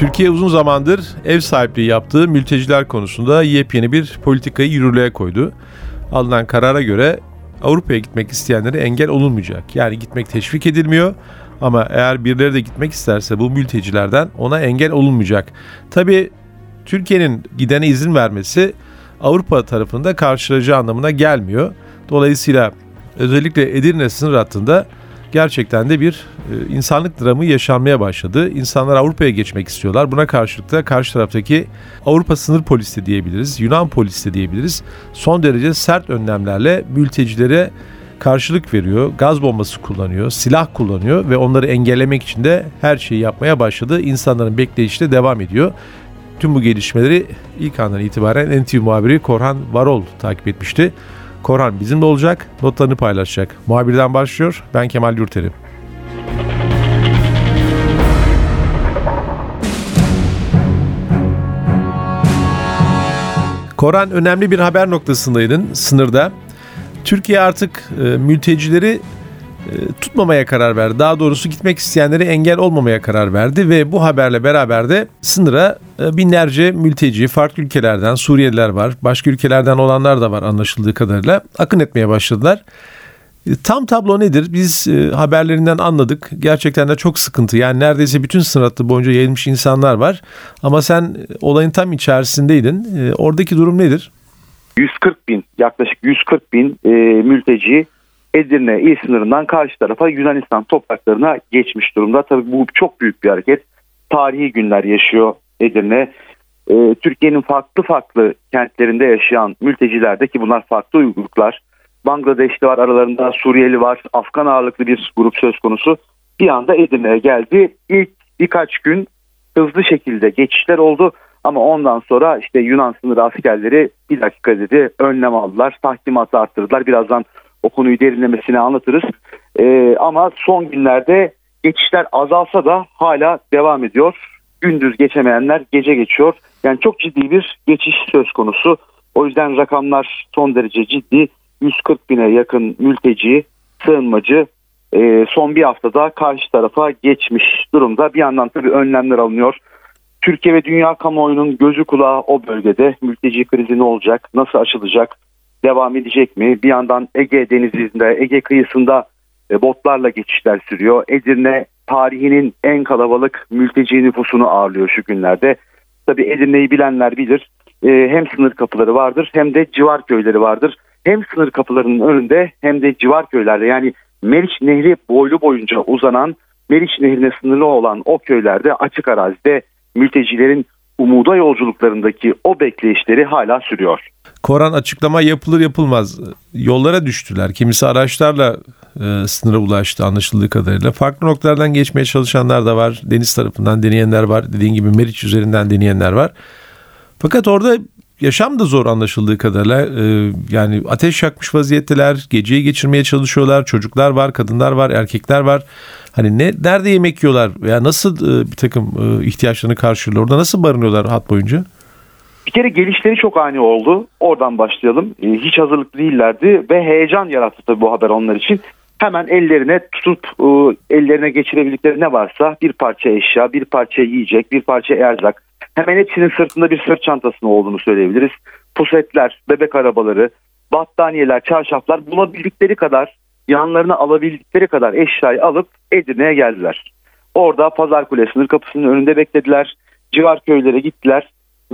Türkiye uzun zamandır ev sahipliği yaptığı mülteciler konusunda yepyeni bir politikayı yürürlüğe koydu. Alınan karara göre Avrupa'ya gitmek isteyenlere engel olunmayacak. Yani gitmek teşvik edilmiyor ama eğer birileri de gitmek isterse bu mültecilerden ona engel olunmayacak. Tabi Türkiye'nin gidene izin vermesi Avrupa tarafında karşılayacağı anlamına gelmiyor. Dolayısıyla özellikle Edirne sınır hattında gerçekten de bir e, insanlık dramı yaşanmaya başladı. İnsanlar Avrupa'ya geçmek istiyorlar. Buna karşılık da karşı taraftaki Avrupa sınır polisi diyebiliriz, Yunan polisi diyebiliriz. Son derece sert önlemlerle mültecilere karşılık veriyor, gaz bombası kullanıyor, silah kullanıyor ve onları engellemek için de her şeyi yapmaya başladı. İnsanların bekleyişi de devam ediyor. Tüm bu gelişmeleri ilk andan itibaren NTV muhabiri Korhan Varol takip etmişti. Korhan bizimle olacak, notlarını paylaşacak. Muhabirden başlıyor, ben Kemal Yurteri. Koran önemli bir haber noktasındaydın sınırda. Türkiye artık e, mültecileri tutmamaya karar verdi. Daha doğrusu gitmek isteyenlere engel olmamaya karar verdi ve bu haberle beraber de sınıra e, binlerce mülteci farklı ülkelerden Suriyeliler var. Başka ülkelerden olanlar da var anlaşıldığı kadarıyla akın etmeye başladılar. E, tam tablo nedir? Biz haberlerinden anladık. Gerçekten de çok sıkıntı. Yani neredeyse bütün sınır hattı boyunca yayılmış insanlar var. Ama sen olayın tam içerisindeydin. Oradaki durum nedir? 140 bin yaklaşık 140 bin e, mülteci Edirne il sınırından karşı tarafa Yunanistan topraklarına geçmiş durumda. Tabii bu çok büyük bir hareket. Tarihi günler yaşıyor Edirne. Ee, Türkiye'nin farklı farklı kentlerinde yaşayan mülteciler de ki bunlar farklı uyguluklar. Bangladeşli var aralarında Suriyeli var Afgan ağırlıklı bir grup söz konusu. Bir anda Edirne'ye geldi. İlk birkaç gün hızlı şekilde geçişler oldu. Ama ondan sonra işte Yunan sınır askerleri bir dakika dedi önlem aldılar. Tahkimatı arttırdılar. Birazdan o konuyu derinlemesine anlatırız. E, ama son günlerde geçişler azalsa da hala devam ediyor. Gündüz geçemeyenler gece geçiyor. Yani çok ciddi bir geçiş söz konusu. O yüzden rakamlar son derece ciddi. 140 bine yakın mülteci, sığınmacı e, son bir haftada karşı tarafa geçmiş durumda. Bir yandan tabii önlemler alınıyor. Türkiye ve dünya kamuoyunun gözü kulağı o bölgede. Mülteci krizi ne olacak, nasıl açılacak, devam edecek mi? Bir yandan Ege denizinde, Ege kıyısında e, botlarla geçişler sürüyor. Edirne tarihinin en kalabalık mülteci nüfusunu ağırlıyor şu günlerde. Tabi Edirne'yi bilenler bilir. E, hem sınır kapıları vardır hem de civar köyleri vardır. Hem sınır kapılarının önünde hem de civar köylerde yani Meriç Nehri boylu boyunca uzanan Meriç Nehri'ne sınırlı olan o köylerde açık arazide mültecilerin umuda yolculuklarındaki o bekleyişleri hala sürüyor. Koran açıklama yapılır yapılmaz yollara düştüler. Kimisi araçlarla e, sınıra ulaştı anlaşıldığı kadarıyla. Farklı noktalardan geçmeye çalışanlar da var. Deniz tarafından deneyenler var. Dediğin gibi Meriç üzerinden deneyenler var. Fakat orada yaşam da zor anlaşıldığı kadarıyla. E, yani ateş yakmış vaziyetteler. Geceyi geçirmeye çalışıyorlar. Çocuklar var, kadınlar var, erkekler var. Hani ne nerede yemek yiyorlar veya nasıl e, bir takım e, ihtiyaçlarını karşılıyorlar? Orada nasıl barınıyorlar hat boyunca? Bir kere gelişleri çok ani oldu. Oradan başlayalım. E, hiç hazırlıklı değillerdi ve heyecan yarattı tabii bu haber onlar için. Hemen ellerine tutup e, ellerine geçirebildikleri ne varsa bir parça eşya, bir parça yiyecek, bir parça erzak. Hemen hepsinin sırtında bir sırt çantasının olduğunu söyleyebiliriz. Pusetler, bebek arabaları, battaniyeler, çarşaflar bulabildikleri kadar yanlarına alabildikleri kadar eşyayı alıp Edirne'ye geldiler. Orada Pazar Kule sınır kapısının önünde beklediler. Civar köylere gittiler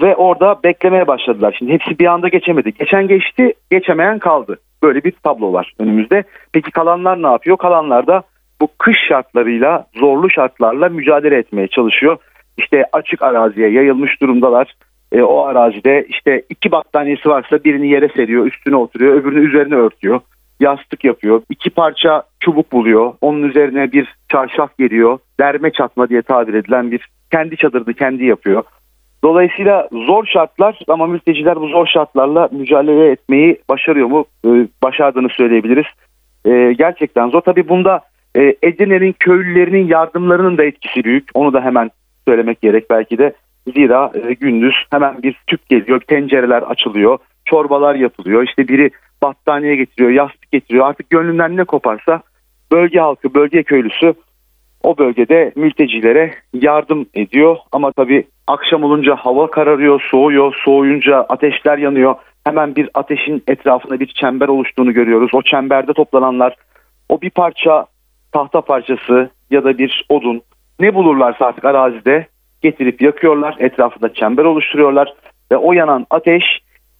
ve orada beklemeye başladılar. Şimdi hepsi bir anda geçemedi. Geçen geçti, geçemeyen kaldı. Böyle bir tablo var önümüzde. Peki kalanlar ne yapıyor? Kalanlar da bu kış şartlarıyla, zorlu şartlarla mücadele etmeye çalışıyor. İşte açık araziye yayılmış durumdalar. E, o arazide işte iki battaniyesi varsa birini yere seriyor, üstüne oturuyor, öbürünü üzerine örtüyor yastık yapıyor. İki parça çubuk buluyor. Onun üzerine bir çarşaf geliyor. Derme çatma diye tabir edilen bir kendi çadırını kendi yapıyor. Dolayısıyla zor şartlar ama mülteciler bu zor şartlarla mücadele etmeyi başarıyor mu? Ee, başardığını söyleyebiliriz. Ee, gerçekten zor. Tabii bunda e, Edirne'nin köylülerinin yardımlarının da etkisi büyük. Onu da hemen söylemek gerek belki de. Zira e, gündüz hemen bir tüp geliyor, tencereler açılıyor, çorbalar yapılıyor. İşte biri battaniye getiriyor, yastık getiriyor. Artık gönlünden ne koparsa bölge halkı, bölge köylüsü o bölgede mültecilere yardım ediyor. Ama tabii akşam olunca hava kararıyor, soğuyor, soğuyunca ateşler yanıyor. Hemen bir ateşin etrafında bir çember oluştuğunu görüyoruz. O çemberde toplananlar o bir parça tahta parçası ya da bir odun ne bulurlarsa artık arazide getirip yakıyorlar. Etrafında çember oluşturuyorlar ve o yanan ateş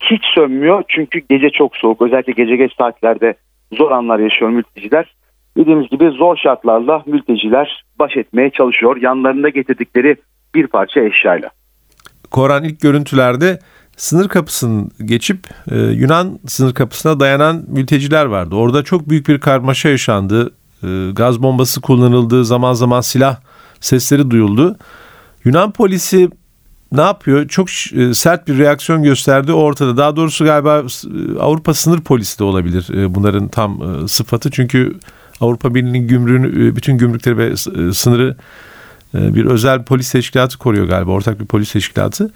hiç sönmüyor. Çünkü gece çok soğuk. Özellikle gece geç saatlerde zor anlar yaşıyor mülteciler. Dediğimiz gibi zor şartlarla mülteciler baş etmeye çalışıyor. Yanlarında getirdikleri bir parça eşyayla. Koran ilk görüntülerde sınır kapısını geçip e, Yunan sınır kapısına dayanan mülteciler vardı. Orada çok büyük bir karmaşa yaşandı. E, gaz bombası kullanıldı, zaman zaman silah sesleri duyuldu. Yunan polisi ne yapıyor? Çok e, sert bir reaksiyon gösterdi ortada. Daha doğrusu galiba e, Avrupa sınır polisi de olabilir e, bunların tam sıfatı. Çünkü Avrupa Birliği'nin gümrüğünü, bütün gümrükleri ve sınırı bir özel polis teşkilatı koruyor galiba. Ortak bir polis teşkilatı.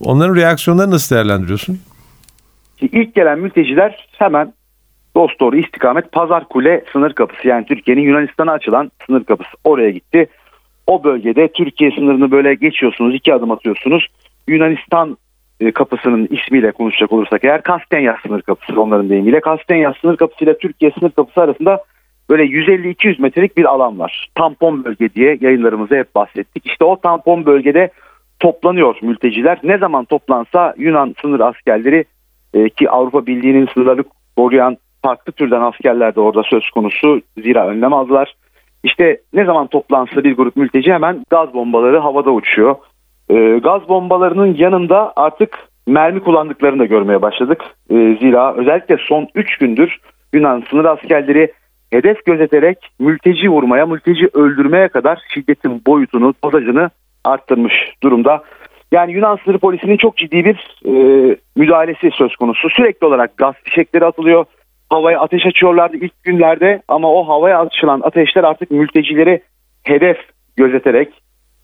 Onların reaksiyonlarını nasıl değerlendiriyorsun? İlk gelen mülteciler hemen dost doğru istikamet Pazar Kule sınır kapısı yani Türkiye'nin Yunanistan'a açılan sınır kapısı oraya gitti. O bölgede Türkiye sınırını böyle geçiyorsunuz iki adım atıyorsunuz. Yunanistan e, kapısının ismiyle konuşacak olursak eğer Kastenya sınır kapısı onların deyimiyle. Kastenya sınır kapısı ile Türkiye sınır kapısı arasında böyle 150-200 metrelik bir alan var. Tampon bölge diye yayınlarımızda hep bahsettik. İşte o tampon bölgede toplanıyor mülteciler. Ne zaman toplansa Yunan sınır askerleri e, ki Avrupa Birliği'nin sınırları koruyan farklı türden askerler de orada söz konusu. Zira önlem aldılar. İşte ne zaman toplansa bir grup mülteci hemen gaz bombaları havada uçuyor. E, gaz bombalarının yanında artık mermi kullandıklarını da görmeye başladık. E, zira özellikle son 3 gündür Yunan sınır askerleri hedef gözeterek mülteci vurmaya, mülteci öldürmeye kadar şiddetin boyutunu, dozajını arttırmış durumda. Yani Yunan sınır polisinin çok ciddi bir e, müdahalesi söz konusu. Sürekli olarak gaz fişekleri atılıyor. Havaya ateş açıyorlardı ilk günlerde ama o havaya açılan ateşler artık mültecileri hedef gözeterek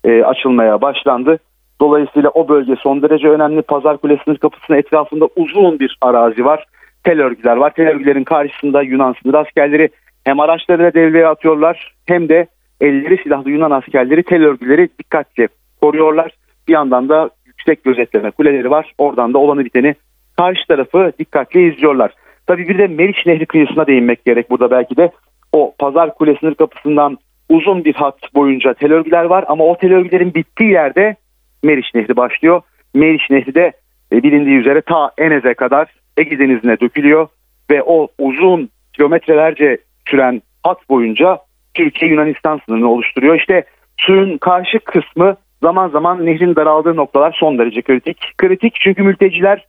e, açılmaya başlandı. Dolayısıyla o bölge son derece önemli. Pazar Kulesi'nin kapısının etrafında uzun bir arazi var. Tel örgüler var. Tel örgülerin karşısında Yunan sınır askerleri hem araçlarıyla devreye atıyorlar hem de elleri silahlı Yunan askerleri tel örgüleri dikkatli koruyorlar. Bir yandan da yüksek gözetleme kuleleri var. Oradan da olanı biteni karşı tarafı dikkatli izliyorlar. Tabii bir de Meriç Nehri kıyısına değinmek gerek burada belki de. O Pazar Kule sınır kapısından uzun bir hat boyunca tel örgüler var ama o tel örgülerin bittiği yerde Meriç Nehri başlıyor. Meriç Nehri de e, bilindiği üzere ta Enez'e kadar Ege Denizi'ne dökülüyor ve o uzun kilometrelerce süren hat boyunca Türkiye Yunanistan sınırını oluşturuyor. İşte suyun karşı kısmı zaman zaman nehrin daraldığı noktalar son derece kritik. Kritik çünkü mülteciler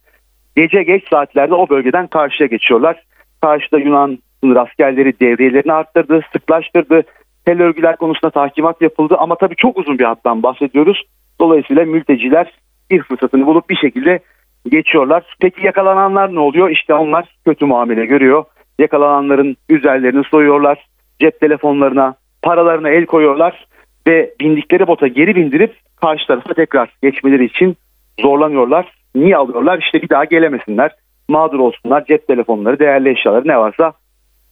gece geç saatlerde o bölgeden karşıya geçiyorlar. Karşıda Yunan sınır askerleri devriyelerini arttırdı, sıklaştırdı. Tel örgüler konusunda takimat yapıldı ama tabii çok uzun bir hattan bahsediyoruz. Dolayısıyla mülteciler bir fırsatını bulup bir şekilde geçiyorlar. Peki yakalananlar ne oluyor? İşte onlar kötü muamele görüyor. Yakalananların üzerlerini soyuyorlar. Cep telefonlarına, paralarına el koyuyorlar ve bindikleri bota geri bindirip karşı tarafa tekrar geçmeleri için zorlanıyorlar. Niye alıyorlar? İşte bir daha gelemesinler. Mağdur olsunlar. Cep telefonları, değerli eşyaları ne varsa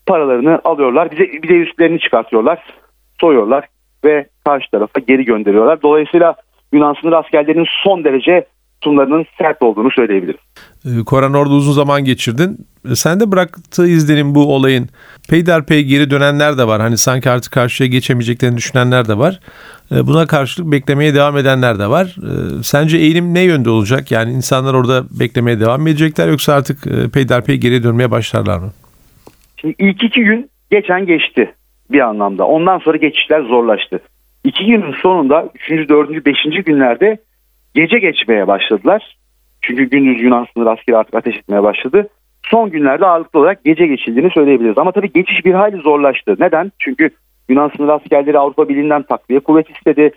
paralarını alıyorlar. Bize bir de üstlerini çıkartıyorlar. Soyuyorlar ve karşı tarafa geri gönderiyorlar. Dolayısıyla Yunan sınır askerlerinin son derece tutumlarının sert olduğunu söyleyebilirim. Ee, Koran orada uzun zaman geçirdin. Ee, sen de bıraktığı izlenim bu olayın peyderpey geri dönenler de var. Hani sanki artık karşıya geçemeyeceklerini düşünenler de var. Ee, buna karşılık beklemeye devam edenler de var. Sence eğilim ne yönde olacak? Yani insanlar orada beklemeye devam mı edecekler yoksa artık e, peyderpey geri dönmeye başlarlar mı? Şimdi ilk iki gün geçen geçti bir anlamda. Ondan sonra geçişler zorlaştı. İki günün sonunda üçüncü, dördüncü, beşinci günlerde gece geçmeye başladılar. Çünkü gündüz Yunan sınır askeri artık ateş etmeye başladı. Son günlerde ağırlıklı olarak gece geçildiğini söyleyebiliriz. Ama tabii geçiş bir hayli zorlaştı. Neden? Çünkü Yunan sınır askerleri Avrupa Birliği'nden takviye kuvvet istedi.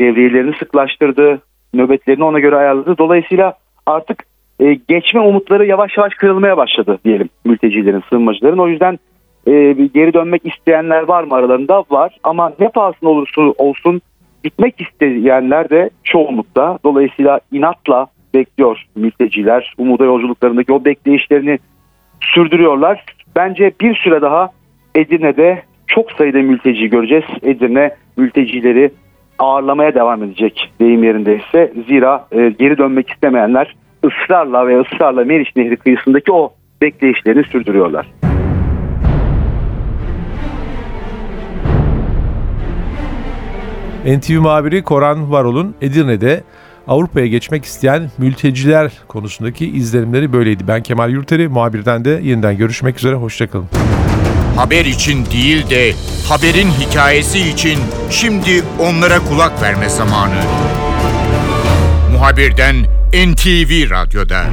Devriyelerini sıklaştırdı. nöbetlerini ona göre ayarladı. Dolayısıyla artık e, geçme umutları yavaş yavaş kırılmaya başladı diyelim mültecilerin, sığınmacıların. O yüzden e, geri dönmek isteyenler var mı aralarında? Var ama ne pahasına olursa olsun gitmek isteyenler de çoğunlukta. Dolayısıyla inatla bekliyor mülteciler. Umuda yolculuklarındaki o bekleyişlerini sürdürüyorlar. Bence bir süre daha Edirne'de çok sayıda mülteci göreceğiz. Edirne mültecileri ağırlamaya devam edecek deyim yerindeyse. Zira e, geri dönmek istemeyenler ısrarla ve ısrarla Meriç Nehri kıyısındaki o bekleyişlerini sürdürüyorlar. NTV muhabiri Koran Varol'un Edirne'de Avrupa'ya geçmek isteyen mülteciler konusundaki izlenimleri böyleydi. Ben Kemal Yurteri, muhabirden de yeniden görüşmek üzere, hoşçakalın. Haber için değil de haberin hikayesi için şimdi onlara kulak verme zamanı. Muhabirden NTV Radyo'da.